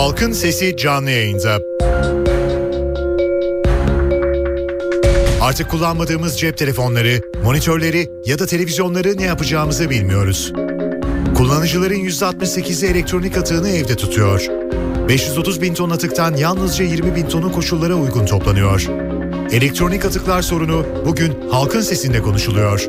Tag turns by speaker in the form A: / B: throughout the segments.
A: Halkın Sesi canlı yayında. Artık kullanmadığımız cep telefonları, monitörleri ya da televizyonları ne yapacağımızı bilmiyoruz. Kullanıcıların %68'i elektronik atığını evde tutuyor. 530 bin ton atıktan yalnızca 20 bin tonu koşullara uygun toplanıyor. Elektronik atıklar sorunu bugün halkın sesinde konuşuluyor.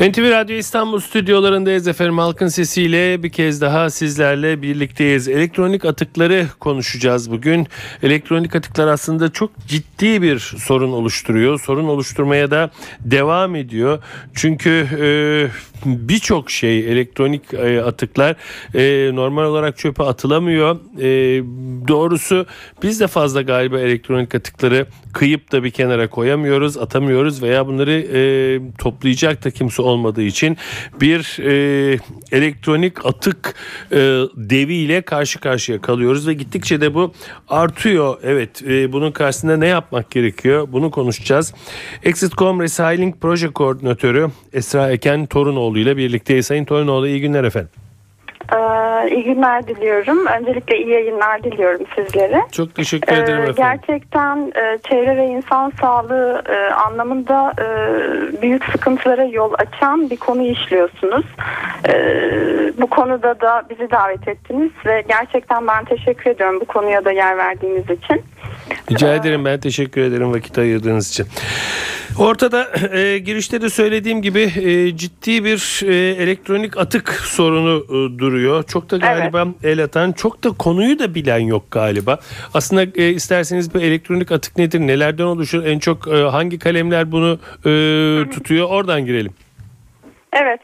B: NTV Radyo İstanbul stüdyolarındayız efendim. Halkın sesiyle bir kez daha sizlerle birlikteyiz. Elektronik atıkları konuşacağız bugün. Elektronik atıklar aslında çok ciddi bir sorun oluşturuyor. Sorun oluşturmaya da devam ediyor. Çünkü e, birçok şey elektronik e, atıklar e, normal olarak çöpe atılamıyor. E, doğrusu biz de fazla galiba elektronik atıkları kıyıp da bir kenara koyamıyoruz, atamıyoruz veya bunları e, toplayacak da kimse olmadığı için bir e, elektronik atık e, deviyle karşı karşıya kalıyoruz ve gittikçe de bu artıyor. Evet, e, bunun karşısında ne yapmak gerekiyor? Bunu konuşacağız. Exit.com Recycling Proje Koordinatörü Esra Eken Torunoğlu ile birlikteyiz. Sayın Torunoğlu iyi günler efendim.
C: Ee, iyi günler diliyorum. Öncelikle iyi yayınlar diliyorum sizlere.
B: Çok teşekkür ederim
C: Ee,
B: efendim.
C: gerçekten e, çevre ve insan sağlığı e, anlamında e, büyük sıkıntılara yol açan bir konu işliyorsunuz. E, bu konuda da bizi davet ettiniz ve gerçekten ben teşekkür ediyorum bu konuya da yer verdiğiniz için.
B: Rica ederim ben teşekkür ederim vakit ayırdığınız için. Ortada e, girişte de söylediğim gibi e, ciddi bir e, elektronik atık sorunu e, duruyor. Çok da galiba el atan, çok da konuyu da bilen yok galiba. Aslında e, isterseniz bu elektronik atık nedir, nelerden oluşur, en çok e, hangi kalemler bunu e, tutuyor oradan girelim.
C: Evet.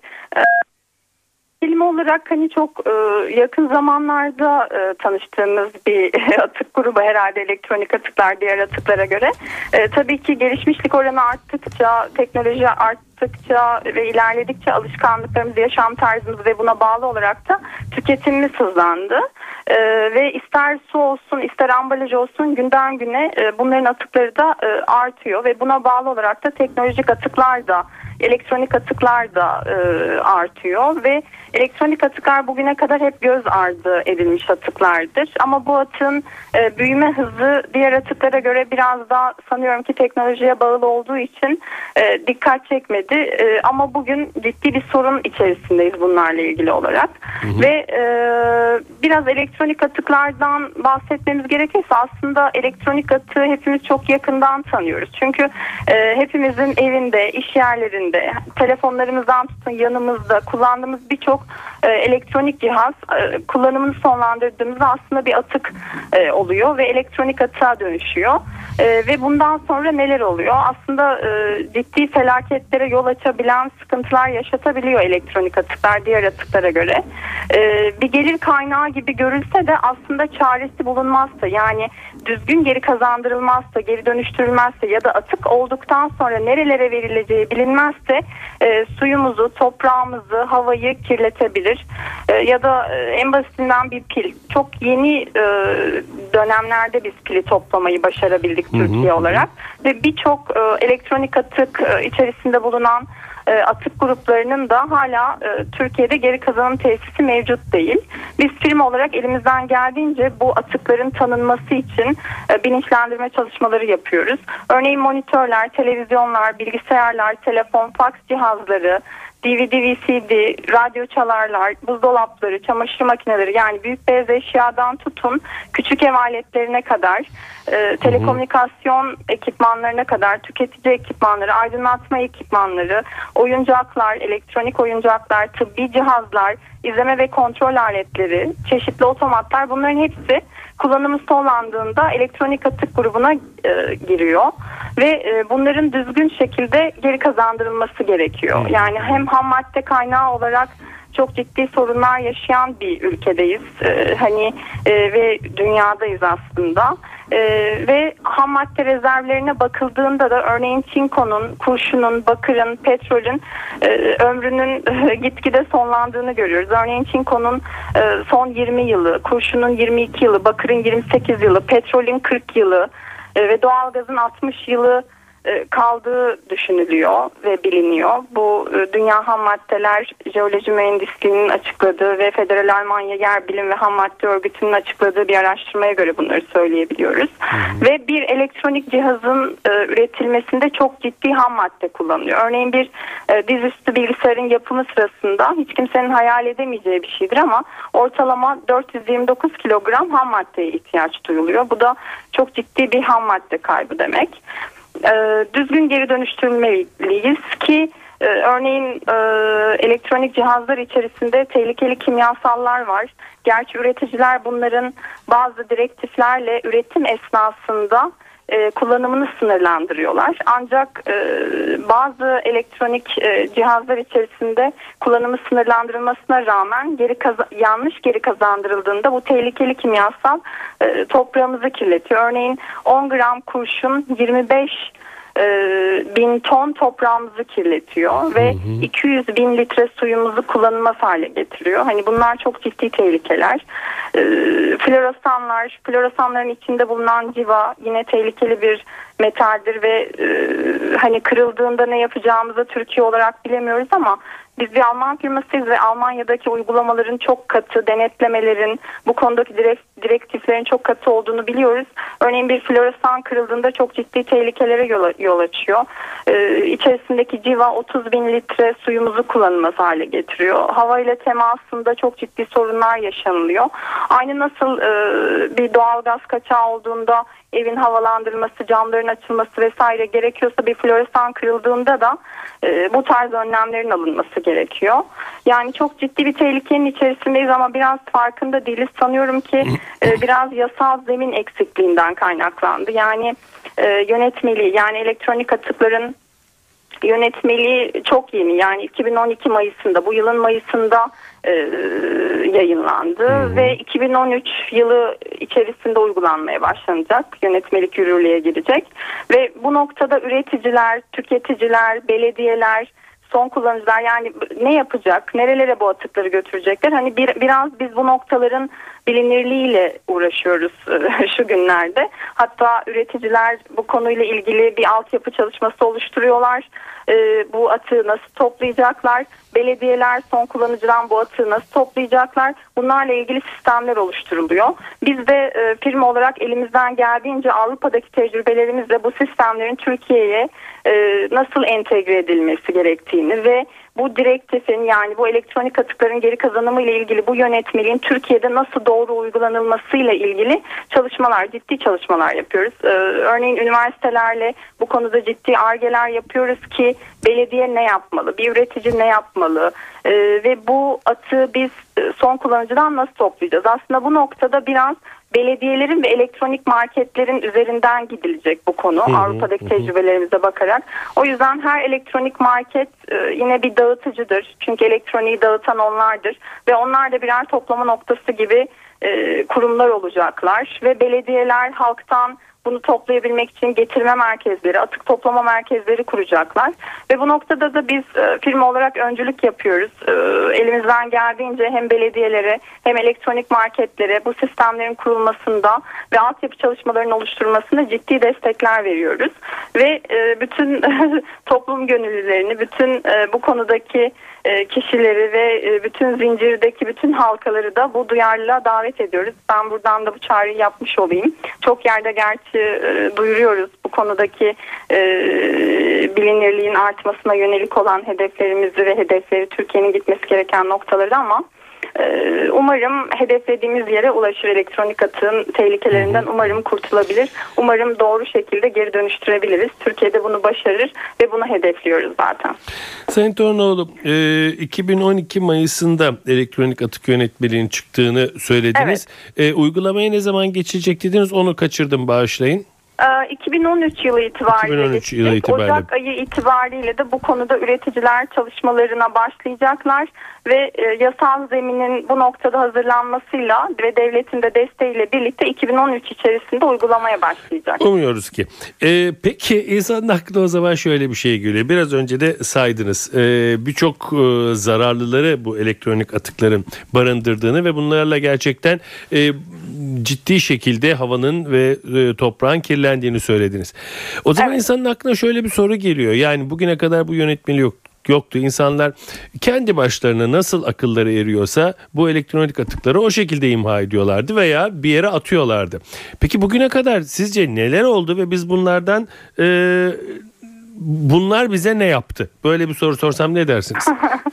C: Kelime olarak hani çok e, yakın zamanlarda e, tanıştığımız bir atık grubu herhalde elektronik atıklar diğer atıklara göre. E, tabii ki gelişmişlik oranı arttıkça, teknoloji arttıkça ve ilerledikçe alışkanlıklarımız, yaşam tarzımız ve buna bağlı olarak da tüketimimiz hızlandı. E, ve ister su olsun ister ambalaj olsun günden güne e, bunların atıkları da e, artıyor ve buna bağlı olarak da teknolojik atıklar da elektronik atıklar da e, artıyor ve elektronik atıklar bugüne kadar hep göz ardı edilmiş atıklardır. Ama bu atın e, büyüme hızı diğer atıklara göre biraz daha sanıyorum ki teknolojiye bağlı olduğu için e, dikkat çekmedi. E, ama bugün ciddi bir sorun içerisindeyiz bunlarla ilgili olarak. Ve e, biraz elektronik atıklardan bahsetmemiz gerekirse aslında elektronik atığı hepimiz çok yakından tanıyoruz. Çünkü e, hepimizin evinde, iş yerlerinde, telefonlarımızdan tutun yanımızda kullandığımız birçok e, elektronik cihaz e, kullanımını sonlandırdığımızda aslında bir atık e, oluyor ve elektronik atığa dönüşüyor. E, ve bundan sonra neler oluyor? Aslında e, ciddi felaketlere yol açabilen sıkıntılar yaşatabiliyor elektronik atıklar diğer atıklara göre. E, bir gelir kaynağı gibi görülse de aslında çaresi bulunmazsa yani düzgün geri kazandırılmazsa, geri dönüştürülmezse ya da atık olduktan sonra nerelere verileceği bilinmezse e, suyumuzu, toprağımızı, havayı kirletebilir. E, ya da e, en basitinden bir pil. Çok yeni e, dönemlerde biz pili toplamayı başarabildik Türkiye olarak ve birçok e, elektronik atık içerisinde bulunan atık gruplarının da hala Türkiye'de geri kazanım tesisi mevcut değil. Biz firma olarak elimizden geldiğince bu atıkların tanınması için bilinçlendirme çalışmaları yapıyoruz. Örneğin monitörler, televizyonlar, bilgisayarlar, telefon, faks cihazları, DVD, VCD, radyo çalarlar, buzdolapları, çamaşır makineleri yani büyük beyaz eşyadan tutun küçük ev aletlerine kadar e, telekomünikasyon ekipmanlarına kadar tüketici ekipmanları, aydınlatma ekipmanları, oyuncaklar, elektronik oyuncaklar, tıbbi cihazlar, izleme ve kontrol aletleri, çeşitli otomatlar bunların hepsi kullanımı sonlandığında elektronik atık grubuna e, giriyor ve e, bunların düzgün şekilde geri kazandırılması gerekiyor. Yani hem ham madde kaynağı olarak çok ciddi sorunlar yaşayan bir ülkedeyiz. E, hani e, ve dünyadayız aslında. E, ve ham madde rezervlerine bakıldığında da örneğin çinkonun, kurşunun, bakırın, petrolün e, ömrünün e, gitgide sonlandığını görüyoruz. Örneğin çinkonun e, son 20 yılı, kurşunun 22 yılı, bakırın 28 yılı, petrolün 40 yılı e, ve doğalgazın 60 yılı kaldığı düşünülüyor ve biliniyor. Bu e, Dünya Ham Maddeler Jeoloji Mühendisliği'nin açıkladığı ve Federal Almanya Yer Bilim ve Ham Madde Örgütü'nün açıkladığı bir araştırmaya göre bunları söyleyebiliyoruz. Hı hı. Ve bir elektronik cihazın e, üretilmesinde çok ciddi ham madde kullanılıyor. Örneğin bir e, dizüstü bilgisayarın yapımı sırasında hiç kimsenin hayal edemeyeceği bir şeydir ama ortalama 429 kilogram ham maddeye ihtiyaç duyuluyor. Bu da çok ciddi bir ham madde kaybı demek e, düzgün geri dönüştürmeliyiz ki e, örneğin e, elektronik cihazlar içerisinde tehlikeli kimyasallar var. Gerçi üreticiler bunların bazı direktiflerle üretim esnasında e, kullanımını sınırlandırıyorlar. Ancak e, bazı elektronik e, cihazlar içerisinde kullanımı sınırlandırılmasına rağmen geri yanlış geri kazandırıldığında bu tehlikeli kimyasal e, toprağımızı kirletiyor. Örneğin 10 gram kurşun 25 e, bin ton toprağımızı kirletiyor ve hı hı. 200 bin litre suyumuzu kullanılmaz hale getiriyor. Hani bunlar çok ciddi tehlikeler. E, floresanlar, floresanların içinde bulunan civa yine tehlikeli bir metaldir ve e, hani kırıldığında ne yapacağımızı Türkiye olarak bilemiyoruz ama biz bir Alman firmasıyız ve Almanya'daki uygulamaların çok katı, denetlemelerin, bu konudaki direktiflerin çok katı olduğunu biliyoruz. Örneğin bir floresan kırıldığında çok ciddi tehlikelere yol, yol açıyor. Ee, içerisindeki civa 30 bin litre suyumuzu kullanılmaz hale getiriyor. Hava ile temasında çok ciddi sorunlar yaşanılıyor. Aynı nasıl e, bir doğalgaz kaçağı olduğunda evin havalandırılması, camların açılması vesaire gerekiyorsa bir floresan kırıldığında da e, bu tarz önlemlerin alınması gerekiyor. Yani çok ciddi bir tehlikenin içerisindeyiz ama biraz farkında değiliz. Sanıyorum ki e, biraz yasal zemin eksikliğinden kaynaklandı. Yani e, yönetmeliği yani elektronik atıkların yönetmeliği çok yeni yani 2012 Mayıs'ında bu yılın Mayıs'ında e, yayınlandı hmm. ve 2013 yılı içerisinde uygulanmaya başlanacak yönetmelik yürürlüğe girecek ve bu noktada üreticiler, tüketiciler, belediyeler son kullanıcılar yani ne yapacak, nerelere bu atıkları götürecekler? Hani bir, biraz biz bu noktaların bilinirliğiyle uğraşıyoruz e, şu günlerde. Hatta üreticiler bu konuyla ilgili bir altyapı çalışması oluşturuyorlar. E, bu atığı nasıl toplayacaklar? Belediyeler son kullanıcıdan bu atığı nasıl toplayacaklar? Bunlarla ilgili sistemler oluşturuluyor. Biz de e, firma olarak elimizden geldiğince Avrupa'daki tecrübelerimizle bu sistemlerin Türkiye'ye nasıl entegre edilmesi gerektiğini ve bu direktifin yani bu elektronik atıkların geri kazanımı ile ilgili bu yönetmeliğin Türkiye'de nasıl doğru uygulanılmasıyla ilgili çalışmalar, ciddi çalışmalar yapıyoruz. Ee, örneğin üniversitelerle bu konuda ciddi argeler yapıyoruz ki belediye ne yapmalı, bir üretici ne yapmalı ee, ve bu atığı biz e, son kullanıcıdan nasıl toplayacağız? Aslında bu noktada biraz belediyelerin ve elektronik marketlerin üzerinden gidilecek bu konu hı hı, Avrupa'daki hı. tecrübelerimize bakarak. O yüzden her elektronik market e, yine bir dağıtıcıdır. Çünkü elektroniği dağıtan onlardır ve onlar da birer toplama noktası gibi e, kurumlar olacaklar ve belediyeler halktan bunu toplayabilmek için getirme merkezleri, atık toplama merkezleri kuracaklar. Ve bu noktada da biz e, firma olarak öncülük yapıyoruz. E, elimizden geldiğince hem belediyelere hem elektronik marketlere bu sistemlerin kurulmasında ve altyapı çalışmalarının oluşturmasında ciddi destekler veriyoruz. Ve e, bütün toplum gönüllülerini, bütün e, bu konudaki kişileri ve e, bütün zincirdeki bütün halkaları da bu duyarlılığa davet ediyoruz. Ben buradan da bu çağrıyı yapmış olayım. Çok yerde gerçi e, duyuruyoruz bu konudaki bilinirliğin artmasına yönelik olan hedeflerimizi ve hedefleri Türkiye'nin gitmesi gereken noktaları ama umarım hedeflediğimiz yere ulaşır elektronik atığın tehlikelerinden umarım kurtulabilir. Umarım doğru şekilde geri dönüştürebiliriz. Türkiye'de bunu başarır ve bunu hedefliyoruz zaten.
B: Sayın Tornoğlu 2012 e, Mayıs'ında elektronik atık yönetmeliğinin çıktığını söylediniz. Evet. E, uygulamaya ne zaman geçecek dediniz onu kaçırdım bağışlayın.
C: 2013 yılı itibariyle
B: 2013 yılı itibariyle.
C: Ocak ayı itibariyle de bu konuda üreticiler çalışmalarına başlayacaklar ve e, yasal zeminin bu noktada hazırlanmasıyla ve devletin de desteğiyle birlikte 2013 içerisinde uygulamaya başlayacak.
B: Umuyoruz ki. Ee, peki insanın aklına o zaman şöyle bir şey geliyor. Biraz önce de saydınız. Ee, Birçok e, zararlıları bu elektronik atıkların barındırdığını ve bunlarla gerçekten e, ciddi şekilde havanın ve e, toprağın kirlendiğini söylediniz. O zaman
C: Evet.
B: insanın aklına şöyle bir soru geliyor. Yani bugüne kadar bu yönetmeliği yok yoktu. İnsanlar kendi başlarına nasıl akılları eriyorsa bu elektronik atıkları o şekilde imha ediyorlardı veya bir yere atıyorlardı. Peki bugüne kadar sizce neler oldu ve biz bunlardan e, bunlar bize ne yaptı? Böyle bir soru sorsam ne dersiniz?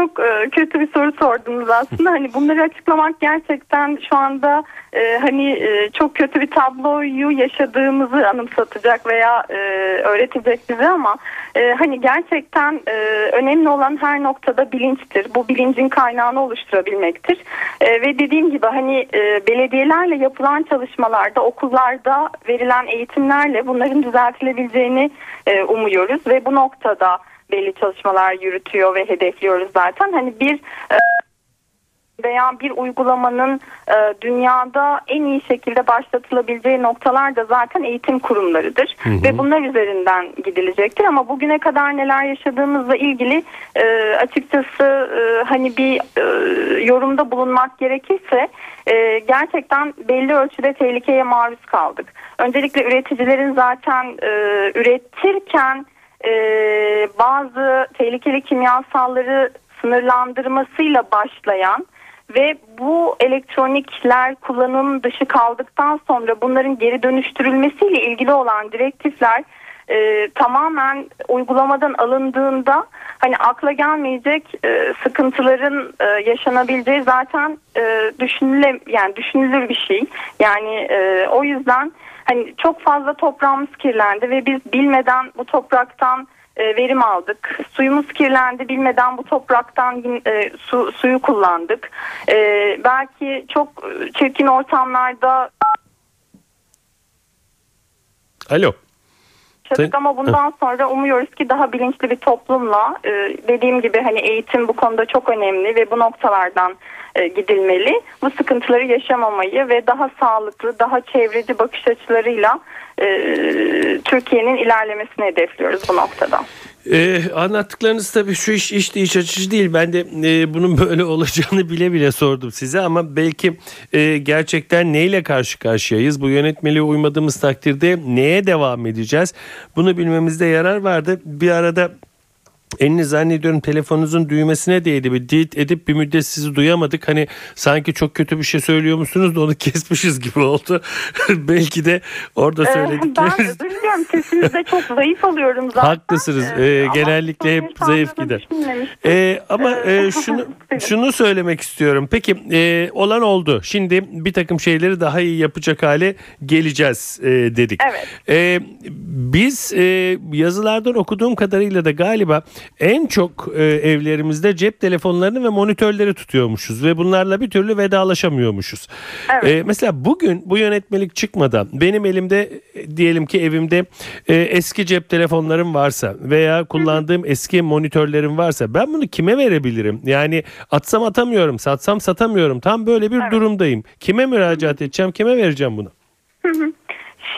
C: Çok e, kötü bir soru sordunuz aslında. Hani bunları açıklamak gerçekten şu anda e, hani e, çok kötü bir tabloyu yaşadığımızı anımsatacak veya e, öğretecek bize ama hani gerçekten önemli olan her noktada bilinçtir. Bu bilincin kaynağını oluşturabilmektir. Ve dediğim gibi hani belediyelerle yapılan çalışmalarda, okullarda verilen eğitimlerle bunların düzeltilebileceğini umuyoruz ve bu noktada belli çalışmalar yürütüyor ve hedefliyoruz zaten. Hani bir e, veya bir uygulamanın e, dünyada en iyi şekilde başlatılabileceği noktalar da zaten eğitim kurumlarıdır ve bunlar üzerinden gidilecektir ama bugüne kadar neler yaşadığımızla ilgili e, açıkçası e, hani bir e, yorumda bulunmak gerekirse e, gerçekten belli ölçüde tehlikeye maruz kaldık. Öncelikle üreticilerin zaten e, üretirken e, bazı tehlikeli kimyasalları sınırlandırmasıyla başlayan ve bu elektronikler kullanım dışı kaldıktan sonra bunların geri dönüştürülmesiyle ilgili olan direktifler e, tamamen uygulamadan alındığında hani akla gelmeyecek e, sıkıntıların e, yaşanabileceği zaten e, düşünüle yani düşünülür bir şey. Yani e, o yüzden hani çok fazla toprağımız kirlendi ve biz bilmeden bu topraktan e, verim aldık. Suyumuz kirlendi bilmeden bu topraktan e, su, suyu kullandık. E, belki çok e, çirkin ortamlarda
B: Alo.
C: Yaşadık
B: Sen-
C: ama bundan sonra umuyoruz ki daha bilinçli bir toplumla e, dediğim gibi hani eğitim bu konuda çok önemli ve bu noktalardan e, gidilmeli. Bu sıkıntıları yaşamamayı ve daha sağlıklı, daha çevreci bakış açılarıyla e, Türkiye'nin ilerlemesini hedefliyoruz bu noktada.
B: Ee, anlattıklarınız tabii şu iş iş de iç açıcı değil. Ben de e, bunun böyle olacağını bile bile sordum size ama belki e, gerçekten neyle karşı karşıyayız? Bu yönetmeliğe uymadığımız takdirde neye devam edeceğiz? Bunu bilmemizde yarar vardı. Bir arada Elini zannediyorum telefonunuzun düğmesine değdi. Bir dit edip bir müddet sizi duyamadık. Hani sanki çok kötü bir şey söylüyormuşsunuz da onu kesmişiz gibi oldu. Belki de orada
C: Ee, ben
B: söyledikleriniz
C: özür diliyorum sesinizde çok zayıf alıyorum zaten.
B: Haklısınız.
C: Ee,
B: genellikle hep zayıf gider. Ee, ama
C: Ee,
B: e, şunu şunu söylemek istiyorum. Peki e, olan oldu. Şimdi bir takım şeyleri daha iyi yapacak hale geleceğiz e, dedik.
C: Evet.
B: E, biz e, yazılardan okuduğum kadarıyla da galiba en çok e, evlerimizde cep telefonlarını ve monitörleri tutuyormuşuz ve bunlarla bir türlü vedalaşamıyormuşuz.
C: Evet.
B: E, mesela bugün bu yönetmelik çıkmadan benim elimde diyelim ki evimde e, eski cep telefonlarım varsa veya kullandığım eski monitörlerim varsa ben bunu kime verebilirim? Yani atsam atamıyorum, satsam satamıyorum. Tam böyle bir durumdayım. Kime müracaat edeceğim, kime vereceğim bunu?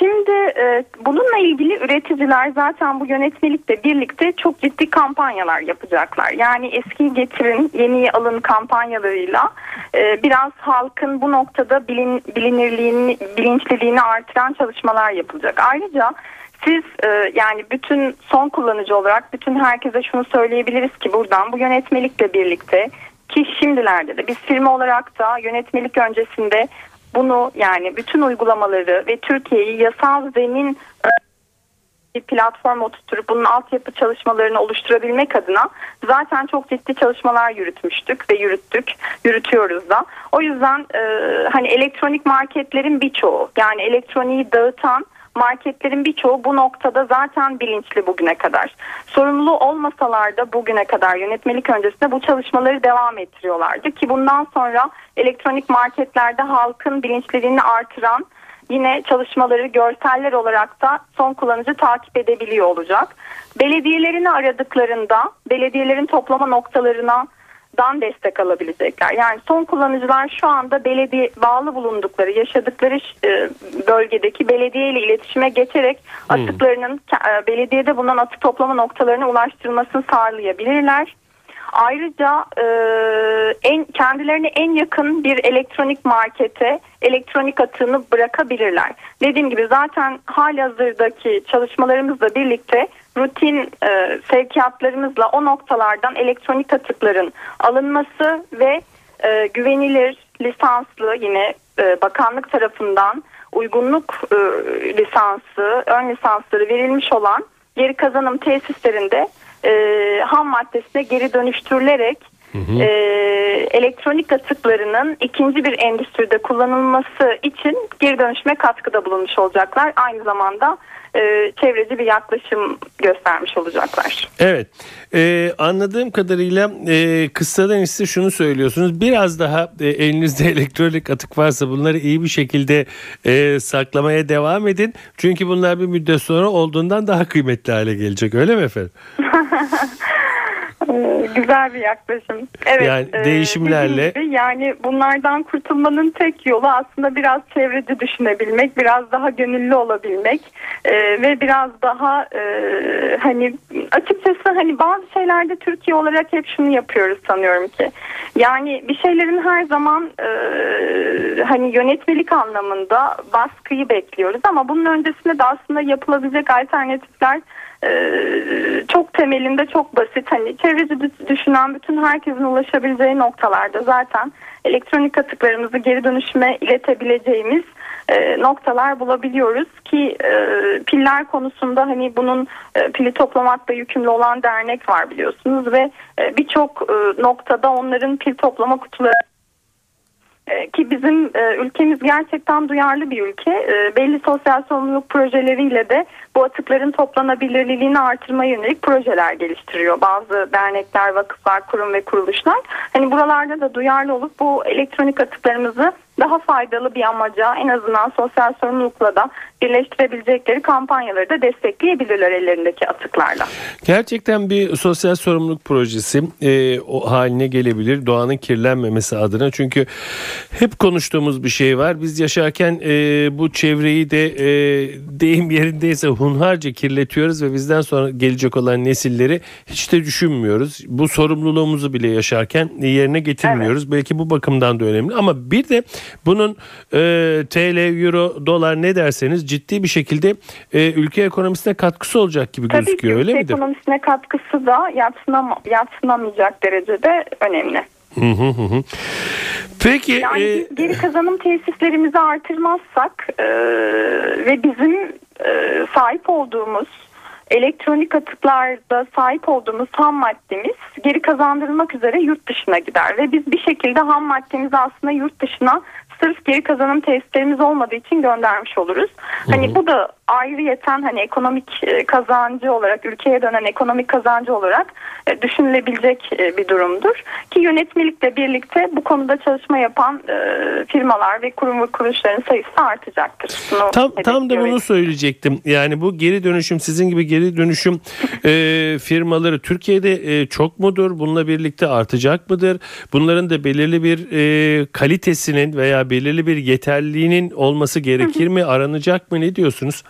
C: Şimdi e, bununla ilgili üreticiler zaten bu yönetmelikle birlikte çok ciddi kampanyalar yapacaklar. Yani eskiyi getirin, yeniyi alın kampanyalarıyla e, biraz halkın bu noktada bilin, bilinirliğini, bilinçliliğini artıran çalışmalar yapılacak. Ayrıca siz e, yani bütün son kullanıcı olarak bütün herkese şunu söyleyebiliriz ki buradan bu yönetmelikle birlikte ki şimdilerde de biz firma olarak da yönetmelik öncesinde bunu yani bütün uygulamaları ve Türkiye'yi yasal zemin bir platform oturtup bunun altyapı çalışmalarını oluşturabilmek adına zaten çok ciddi çalışmalar yürütmüştük ve yürüttük, yürütüyoruz da. O yüzden e, hani elektronik marketlerin birçoğu yani elektroniği dağıtan marketlerin birçoğu bu noktada zaten bilinçli bugüne kadar. Sorumlu olmasalar da bugüne kadar yönetmelik öncesinde bu çalışmaları devam ettiriyorlardı ki bundan sonra elektronik marketlerde halkın bilinçliliğini artıran yine çalışmaları görseller olarak da son kullanıcı takip edebiliyor olacak. Belediyelerini aradıklarında belediyelerin toplama noktalarına dan destek alabilecekler. Yani son kullanıcılar şu anda belediye bağlı bulundukları, yaşadıkları e, bölgedeki belediye ile iletişime geçerek atıklarının e, belediyede bulunan atık toplama noktalarına ulaştırılmasını sağlayabilirler. Ayrıca e, en kendilerine en yakın bir elektronik markete elektronik atığını bırakabilirler. Dediğim gibi zaten halihazırdaki çalışmalarımızla birlikte rutin e, sevkiyatlarımızla o noktalardan elektronik atıkların alınması ve e, güvenilir lisanslı yine e, bakanlık tarafından uygunluk e, lisansı, ön lisansları verilmiş olan geri kazanım tesislerinde e, ham maddesine geri dönüştürülerek hı hı. E, elektronik atıklarının ikinci bir endüstride kullanılması için geri dönüşüme katkıda bulunmuş olacaklar. Aynı zamanda e, çevreci bir yaklaşım göstermiş olacaklar.
B: Evet e, anladığım kadarıyla e, kıssadan ise şunu söylüyorsunuz biraz daha e, elinizde elektronik atık varsa bunları iyi bir şekilde e, saklamaya devam edin. Çünkü bunlar bir müddet sonra olduğundan daha kıymetli hale gelecek öyle mi efendim?
C: Ee, güzel bir yaklaşım. Evet.
B: Yani e, değişimlerle.
C: Gibi, yani bunlardan kurtulmanın tek yolu aslında biraz çevreci düşünebilmek, biraz daha gönüllü olabilmek e, ve biraz daha e, hani açıkçası hani bazı şeylerde Türkiye olarak hep şunu yapıyoruz sanıyorum ki. Yani bir şeylerin her zaman e, hani yönetmelik anlamında baskıyı bekliyoruz ama bunun öncesinde de aslında yapılabilecek alternatifler çok temelinde çok basit. Hani çevreci düşünen bütün herkesin ulaşabileceği noktalarda zaten elektronik atıklarımızı geri dönüşüme iletebileceğimiz e, noktalar bulabiliyoruz ki e, piller konusunda hani bunun e, pili toplamakla yükümlü olan dernek var biliyorsunuz ve e, birçok noktada onların pil toplama kutuları ki bizim e, ülkemiz gerçekten duyarlı bir ülke. E, belli sosyal sorumluluk projeleriyle de bu atıkların toplanabilirliğini artırmaya yönelik projeler geliştiriyor. Bazı dernekler, vakıflar, kurum ve kuruluşlar. Hani buralarda da duyarlı olup bu elektronik atıklarımızı daha faydalı bir amaca en azından sosyal sorumlulukla da birleştirebilecekleri kampanyaları da destekleyebilirler ellerindeki atıklarla.
B: Gerçekten bir sosyal sorumluluk projesi e, o haline gelebilir doğanın kirlenmemesi adına. Çünkü hep konuştuğumuz bir şey var. Biz yaşarken e, bu çevreyi de e, deyim yerindeyse hunharca kirletiyoruz ve bizden sonra gelecek olan nesilleri hiç de düşünmüyoruz. Bu sorumluluğumuzu bile yaşarken yerine getirmiyoruz. Evet. Belki bu bakımdan da önemli ama bir de bunun e, TL, Euro, dolar ne derseniz ciddi bir şekilde e, ülke ekonomisine katkısı olacak gibi
C: Tabii
B: gözüküyor
C: ki,
B: öyle
C: midir? ekonomisine katkısı da yatsınam yatsınamayacak derecede önemli. Hı hı hı.
B: Peki
C: yani e... geri kazanım tesislerimizi artırmazsak e, ve bizim e, sahip olduğumuz elektronik atıklarda sahip olduğumuz ham maddemiz geri kazandırılmak üzere yurt dışına gider. Ve biz bir şekilde ham maddemizi aslında yurt dışına sırf geri kazanım testlerimiz olmadığı için göndermiş oluruz. Hı-hı. Hani bu da ayrıyeten hani ekonomik e, kazancı olarak ülkeye dönen ekonomik kazancı olarak e, düşünülebilecek e, bir durumdur. Ki yönetmelikle birlikte bu konuda çalışma yapan firmalar ve kurum ve kuruluşların sayısı artacaktır.
B: Bunu tam tam da bunu söyleyecektim. Yani bu geri dönüşüm sizin gibi geri dönüşüm e, firmaları Türkiye'de e, çok mudur? Bununla birlikte artacak mıdır? Bunların da belirli bir e, kalitesinin veya belirli bir yeterliliğinin olması gerekir mi? Aranacak mı? Ne diyorsunuz?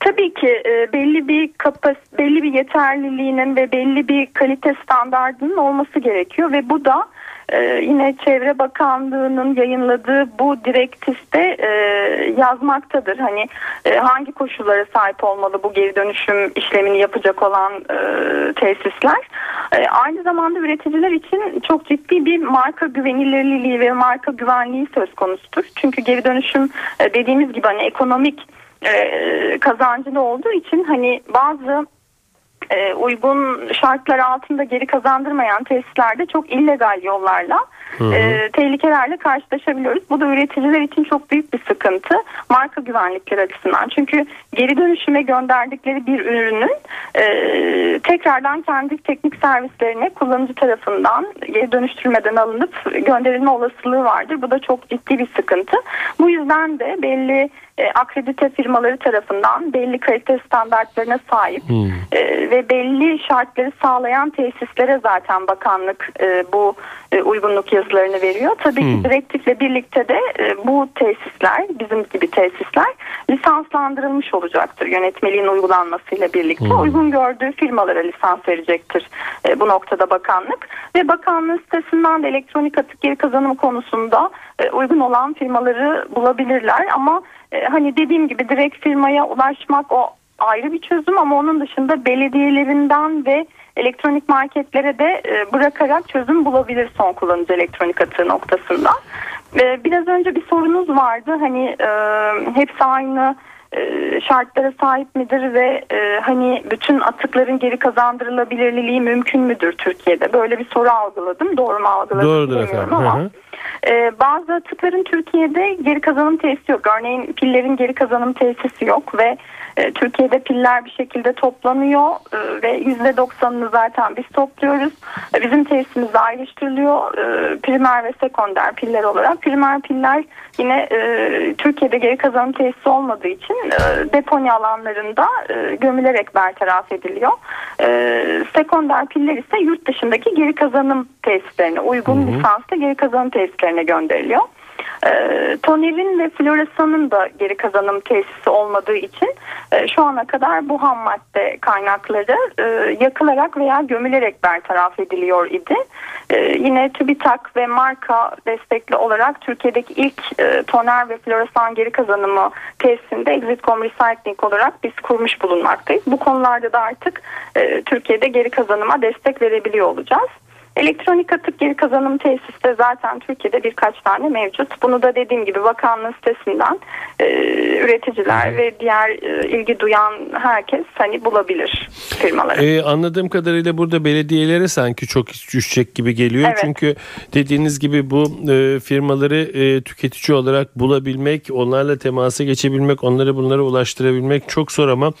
C: Tabii ki e, belli bir kapas belli bir yeterliliğinin ve belli bir kalite standardının olması gerekiyor ve bu da e, yine Çevre Bakanlığı'nın yayınladığı bu direktifte e, yazmaktadır. Hani e, hangi koşullara sahip olmalı bu geri dönüşüm işlemini yapacak olan e, tesisler. E, aynı zamanda üreticiler için çok ciddi bir marka güvenilirliği ve marka güvenliği söz konusudur. Çünkü geri dönüşüm e, dediğimiz gibi hani ekonomik e, kazancılı olduğu için hani bazı e, uygun şartlar altında geri kazandırmayan tesislerde çok illegal yollarla e, tehlikelerle karşılaşabiliyoruz. Bu da üreticiler için çok büyük bir sıkıntı. Marka güvenlikleri açısından. Çünkü geri dönüşüme gönderdikleri bir ürünün e, tekrardan kendi teknik servislerine kullanıcı tarafından geri dönüştürmeden alınıp gönderilme olasılığı vardır. Bu da çok ciddi bir sıkıntı. Bu yüzden de belli e, akredite firmaları tarafından belli kalite standartlarına sahip
B: Hmm.
C: e, ve belli şartları sağlayan tesislere zaten bakanlık e, bu uygunluk yazılarını veriyor. Tabii
B: Hmm.
C: ki direktifle birlikte de e, bu tesisler bizim gibi tesisler lisanslandırılmış olacaktır. Yönetmeliğin uygulanmasıyla birlikte
B: Hmm.
C: uygun gördüğü firmalara lisans verecektir e, bu noktada bakanlık ve bakanlığın sitesinden de elektronik atık geri kazanımı konusunda e, uygun olan firmaları bulabilirler ama e, hani dediğim gibi direkt firmaya ulaşmak o ayrı bir çözüm ama onun dışında belediyelerinden ve elektronik marketlere de e, bırakarak çözüm bulabilir son kullanıcı elektronik atığı noktasında. Biraz önce bir sorunuz vardı hani e, hepsi aynı şartlara sahip midir ve e, hani bütün atıkların geri kazandırılabilirliği mümkün müdür Türkiye'de? Böyle bir soru algıladım. Doğru mu algıladım
B: Doğrudur efendim.
C: ama.
B: Hı hı.
C: Ee, bazı atıkların Türkiye'de geri kazanım tesisi yok. Örneğin pillerin geri kazanım tesisi yok ve e, Türkiye'de piller bir şekilde toplanıyor e, ve %90'ını zaten biz topluyoruz. E, bizim tesisimiz ayrıştırılıyor e, primer ve sekonder piller olarak. Primer piller yine e, Türkiye'de geri kazanım tesisi olmadığı için e, deponi alanlarında e, gömülerek bertaraf ediliyor. E, sekonder piller ise yurt dışındaki geri kazanım tesislerine uygun lisanslı geri kazanım tesislerine gönderiliyor. E, tonerin ve floresanın da geri kazanım tesisi olmadığı için e, şu ana kadar bu ham madde kaynakları e, yakılarak veya gömülerek bertaraf ediliyor idi. E, yine TÜBİTAK ve marka destekli olarak Türkiye'deki ilk toner ve floresan geri kazanımı tesisinde Exitcom Recycling olarak biz kurmuş bulunmaktayız. Bu konularda da artık Türkiye'de geri kazanıma destek verebiliyor olacağız. Elektronik atık geri kazanım tesisi de zaten Türkiye'de birkaç tane mevcut. Bunu da dediğim gibi bakanlığın sitesinden e, üreticiler ve diğer e, ilgi duyan herkes hani bulabilir firmaları.
B: Ee, anladığım kadarıyla burada belediyelere sanki çok düşecek gibi geliyor.
C: Evet.
B: Çünkü dediğiniz gibi bu e, firmaları e, tüketici olarak bulabilmek, onlarla temasa geçebilmek, onları bunlara ulaştırabilmek çok zor ama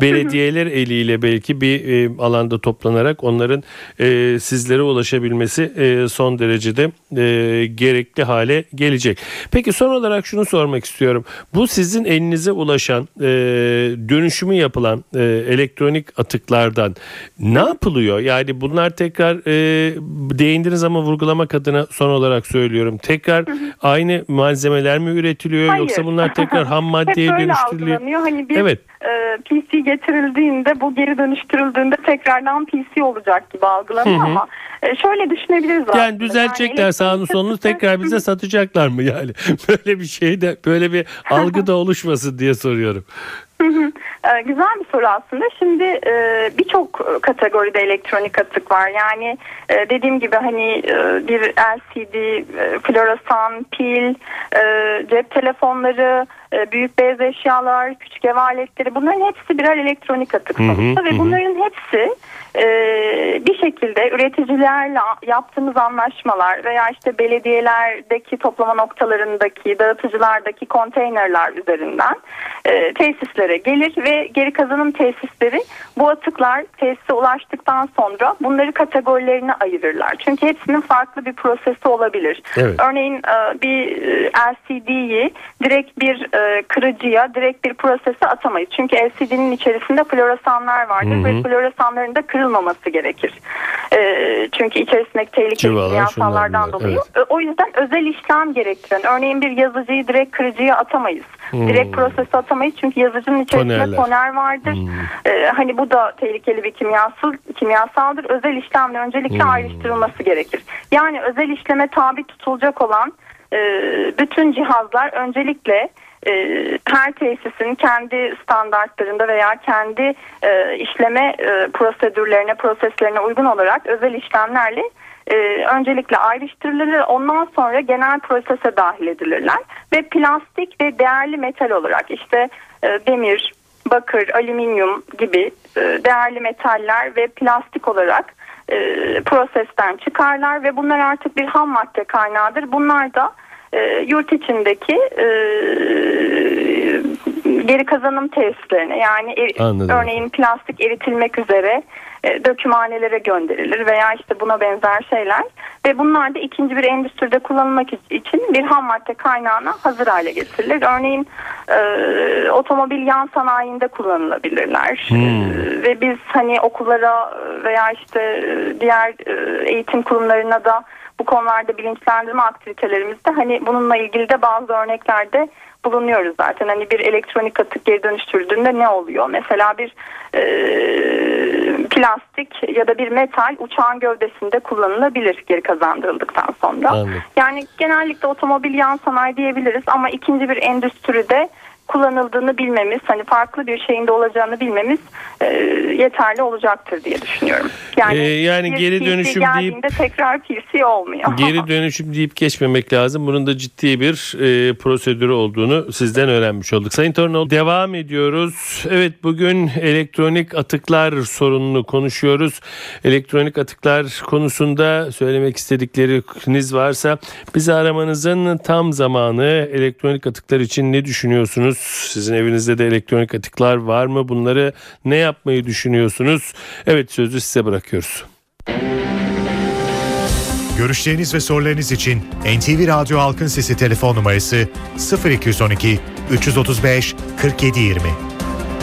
B: belediyeler eliyle belki bir e, alanda toplanarak onların e, sizlere ulaşabilmesi e, son derecede e, gerekli hale gelecek. Peki son olarak şunu sormak istiyorum. Bu sizin elinize ulaşan e, dönüşümü yapılan e, elektronik atıklardan ne yapılıyor? Yani bunlar tekrar e, değindiniz ama vurgulamak adına son olarak söylüyorum. Tekrar aynı malzemeler mi üretiliyor
C: Hayır.
B: yoksa bunlar tekrar ham maddeye dönüştürülüyor?
C: Hani bir
B: Evet.
C: E, PC getirildiğinde bu geri dönüştürüldüğünde tekrardan PC olacak gibi algılanıyor
B: Hı hı.
C: ama e, şöyle düşünebiliriz aslında.
B: Yani düzeltecekler
C: Yani
B: sağını solunu tekrar bize satacaklar mı yani? Böyle bir şey de böyle bir algı da oluşmasın diye soruyorum.
C: Ee, güzel bir soru aslında. Şimdi e, birçok kategoride elektronik atık var. Yani e, dediğim gibi hani e, bir LCD, e, floresan, pil, e, cep telefonları, e, büyük beyaz eşyalar, küçük ev aletleri bunların hepsi birer elektronik atık sonuçta ve bunların hepsi e, bir şekilde üreticilerle yaptığımız anlaşmalar veya işte belediyelerdeki toplama noktalarındaki dağıtıcılardaki konteynerler üzerinden e, tesislere gelir ve geri kazanım tesisleri bu atıklar tesise ulaştıktan sonra bunları kategorilerine ayırırlar. Çünkü hepsinin farklı bir prosesi olabilir.
B: Evet.
C: Örneğin e, bir e, LCD'yi direkt bir e, kırıcıya, direkt bir prosese atamayız. Çünkü LCD'nin içerisinde floresanlar vardır
B: Hı hı.
C: ve floresanların da kırılmaması gerekir. E, çünkü içerisindeki tehlikeli kimyasallardan dolayı. E, O yüzden özel işlem gerektiren, örneğin bir yazıcıyı direkt kırıcıya atamayız. Direkt prosese atamayız çünkü yazıcının içerisinde
B: Tonerler.
C: toner vardır. E, hani bu da tehlikeli bir kimyasal kimyasaldır. Özel işlemle öncelikle ayrıştırılması gerekir. Yani özel işleme tabi tutulacak olan e, bütün cihazlar öncelikle e, her tesisin kendi standartlarında veya kendi e, işleme e, prosedürlerine, proseslerine uygun olarak özel işlemlerle e, öncelikle ayrıştırılır. Ondan sonra genel prosese dahil edilirler ve plastik ve değerli metal olarak işte e, demir, bakır, alüminyum gibi e, değerli metaller ve plastik olarak e, prosesten çıkarlar ve bunlar artık bir ham madde kaynağıdır. Bunlar da e, yurt içindeki e, geri kazanım tesislerine yani er,
B: Anladım.
C: örneğin plastik eritilmek üzere e, dökümhanelere gönderilir veya işte buna benzer şeyler ve bunlar da ikinci bir endüstride kullanılmak için bir ham madde kaynağına hazır hale getirilir. Örneğin e, otomobil yan sanayinde kullanılabilirler
B: Hmm.
C: E, ve biz hani okullara veya işte e, diğer e, eğitim kurumlarına da bu konularda bilinçlendirme aktivitelerimizde hani bununla ilgili de bazı örneklerde bulunuyoruz zaten. Hani bir elektronik atık geri dönüştürüldüğünde ne oluyor? Mesela bir e, plastik ya da bir metal uçağın gövdesinde kullanılabilir geri kazandırıldıktan sonra.
B: Anladım.
C: Yani genellikle otomobil yan sanayi diyebiliriz ama ikinci bir endüstride kullanıldığını bilmemiz, hani farklı bir şeyin de olacağını bilmemiz e, yeterli olacaktır diye düşünüyorum. Yani,
B: Ee, yani geri dönüşüm
C: geldiğinde tekrar PC olmuyor.
B: Geri dönüşüm deyip geçmemek lazım. Bunun da ciddi bir e, prosedürü olduğunu sizden öğrenmiş olduk. Sayın Torunol devam ediyoruz. Evet bugün elektronik atıklar sorununu konuşuyoruz. Elektronik atıklar konusunda söylemek istedikleriniz varsa bizi aramanızın tam zamanı. Elektronik atıklar için ne düşünüyorsunuz? Sizin evinizde de elektronik atıklar var mı? Bunları ne yapmayı düşünüyorsunuz? Evet sözü size bırakıyoruz.
A: Görüşleriniz ve sorularınız için NTV Radyo Halkın Sesi telefon numarası 0212 335 4720.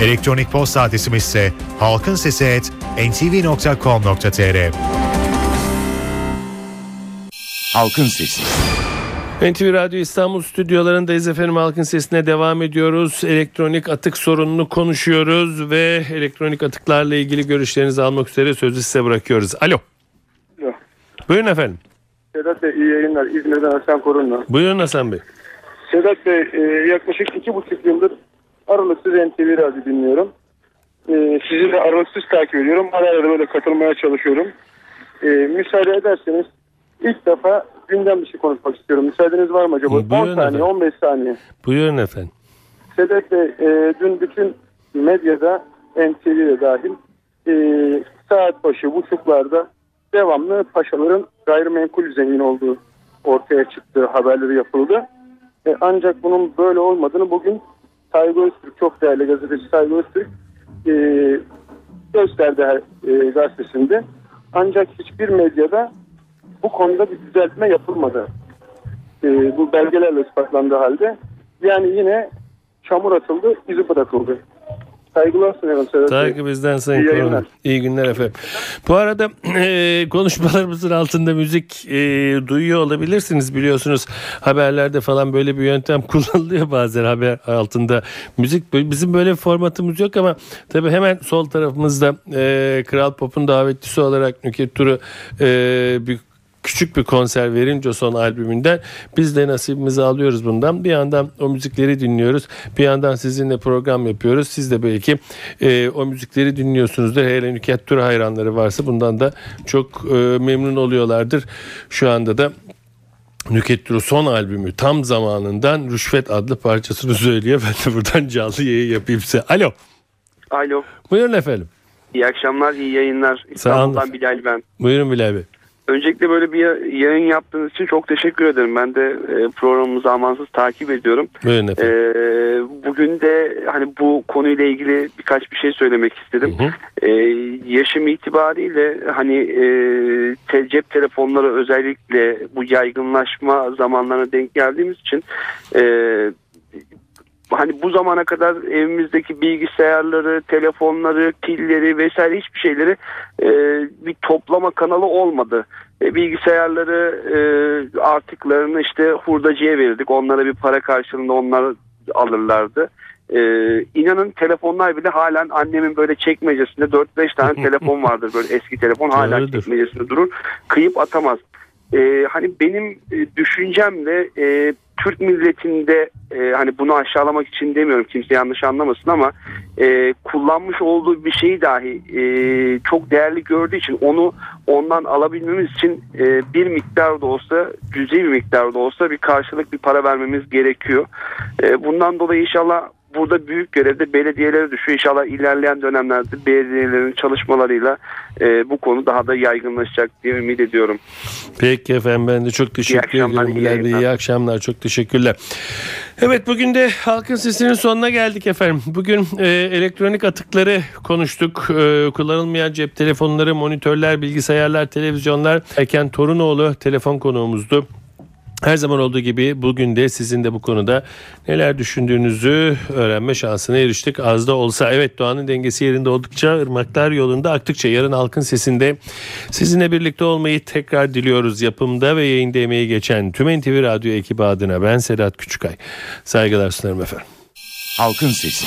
A: Elektronik posta adresimiz ise halkinsesi@ntv.com.tr.
D: Halkın Sesi.
B: NTV Radyo İstanbul stüdyolarındayız efendim halkın sesine devam ediyoruz. Elektronik atık sorununu konuşuyoruz ve elektronik atıklarla ilgili görüşlerinizi almak üzere sözü size bırakıyoruz. Alo.
E: Alo.
B: Buyurun efendim.
E: Sedat Bey iyi yayınlar. İzmir'den Hasan Korunlu.
B: Buyurun Hasan Bey.
E: Sedat Bey e, yaklaşık iki buçuk yıldır aralıksız NTV Radyo dinliyorum. E, sizi de aralıksız takip ediyorum. Ara ara böyle katılmaya çalışıyorum. E, müsaade ederseniz ilk defa gündem dışı konuşmak istiyorum. Müsaadeniz var mı acaba?
B: Buyurun
E: 10 saniye,
B: efendim.
E: 15 saniye.
B: Buyurun efendim.
E: Sedat Bey e, dün bütün medyada NTV'de dahil e, saat başı buçuklarda devamlı paşaların gayrimenkul zengin olduğu ortaya çıktığı haberleri yapıldı. E, ancak bunun böyle olmadığını bugün Saygı Öztürk çok değerli gazeteci Saygı Öztürk e, gösterdi e, gazetesinde. Ancak hiçbir medyada bu konuda bir düzeltme yapılmadı. E, bu belgelerle ispatlandığı halde yani yine çamur atıldı, izi bırakıldı. Saygılar Bey.
B: Saygı bizden Sayın
E: İyi
B: Korun. İyi günler efendim. Bu arada e, konuşmalarımızın altında müzik e, duyuyor olabilirsiniz biliyorsunuz. Haberlerde falan böyle bir yöntem kullanılıyor bazen haber altında. Müzik bizim böyle bir formatımız yok ama tabii hemen sol tarafımızda e, Kral Pop'un davetlisi olarak Nükhet Turu e, bir küçük bir konser verince son albümünden biz de nasibimizi alıyoruz bundan. Bir yandan o müzikleri dinliyoruz. Bir yandan sizinle program yapıyoruz. Siz de belki e, o müzikleri dinliyorsunuzdur. Hele Nükhet Turu hayranları varsa bundan da çok e, memnun oluyorlardır. Şu anda da Nükhet Duru son albümü tam zamanından Rüşvet adlı parçasını söylüyor. Ben de buradan canlı yayın yapayım size. Alo.
F: Alo.
B: Buyurun efendim.
F: İyi akşamlar, iyi yayınlar. İstanbul'dan Bilal ben.
B: Buyurun Bilal Bey.
F: Öncelikle böyle bir yayın yaptığınız için çok teşekkür ederim. Ben de e, programımızı amansız takip ediyorum.
B: Buyurun efendim.
F: bugün de hani bu konuyla ilgili birkaç bir şey söylemek istedim.
B: Hı hı.
F: E, yaşım itibariyle hani e, cep telefonları özellikle bu yaygınlaşma zamanlarına denk geldiğimiz için e, hani bu zamana kadar evimizdeki bilgisayarları, telefonları, pilleri vesaire hiçbir şeyleri e, bir toplama kanalı olmadı. E, bilgisayarları e, artıklarını işte hurdacıya verirdik. Onlara bir para karşılığında onlar alırlardı. E, inanın telefonlar bile halen annemin böyle çekmecesinde 4-5 tane telefon vardır böyle eski telefon hala çekmecesinde durur. Kıyıp atamaz. E, hani benim e, düşüncemle e, Türk milletinde e, hani bunu aşağılamak için demiyorum kimse yanlış anlamasın ama e, kullanmış olduğu bir şeyi dahi e, çok değerli gördüğü için onu ondan alabilmemiz için e, bir miktar da olsa cüzi bir miktar da olsa bir karşılık bir para vermemiz gerekiyor. E, bundan dolayı inşallah burada büyük görevde belediyelere düşüyor. İnşallah ilerleyen dönemlerde belediyelerin çalışmalarıyla e, bu konu daha da yaygınlaşacak diye ümit ediyorum.
B: Peki efendim ben de çok teşekkür
F: iyi
B: Bilal Bey,
F: yayınlar.
B: iyi akşamlar. Çok teşekkürler. Evet bugün de Halkın Sesi'nin sonuna geldik efendim. Bugün e, elektronik atıkları konuştuk. E, kullanılmayan cep telefonları, monitörler, bilgisayarlar, televizyonlar. Erken Torunoğlu telefon konuğumuzdu. Her zaman olduğu gibi bugün de sizin de bu konuda neler düşündüğünüzü öğrenme şansına eriştik. Az da olsa evet doğanın dengesi yerinde oldukça ırmaklar yolunda aktıkça yarın halkın sesinde sizinle birlikte olmayı tekrar diliyoruz. Yapımda ve yayında emeği geçen tüm NTV Radyo ekibi adına ben Sedat Küçükay. Saygılar sunarım efendim.
D: Halkın Sesi.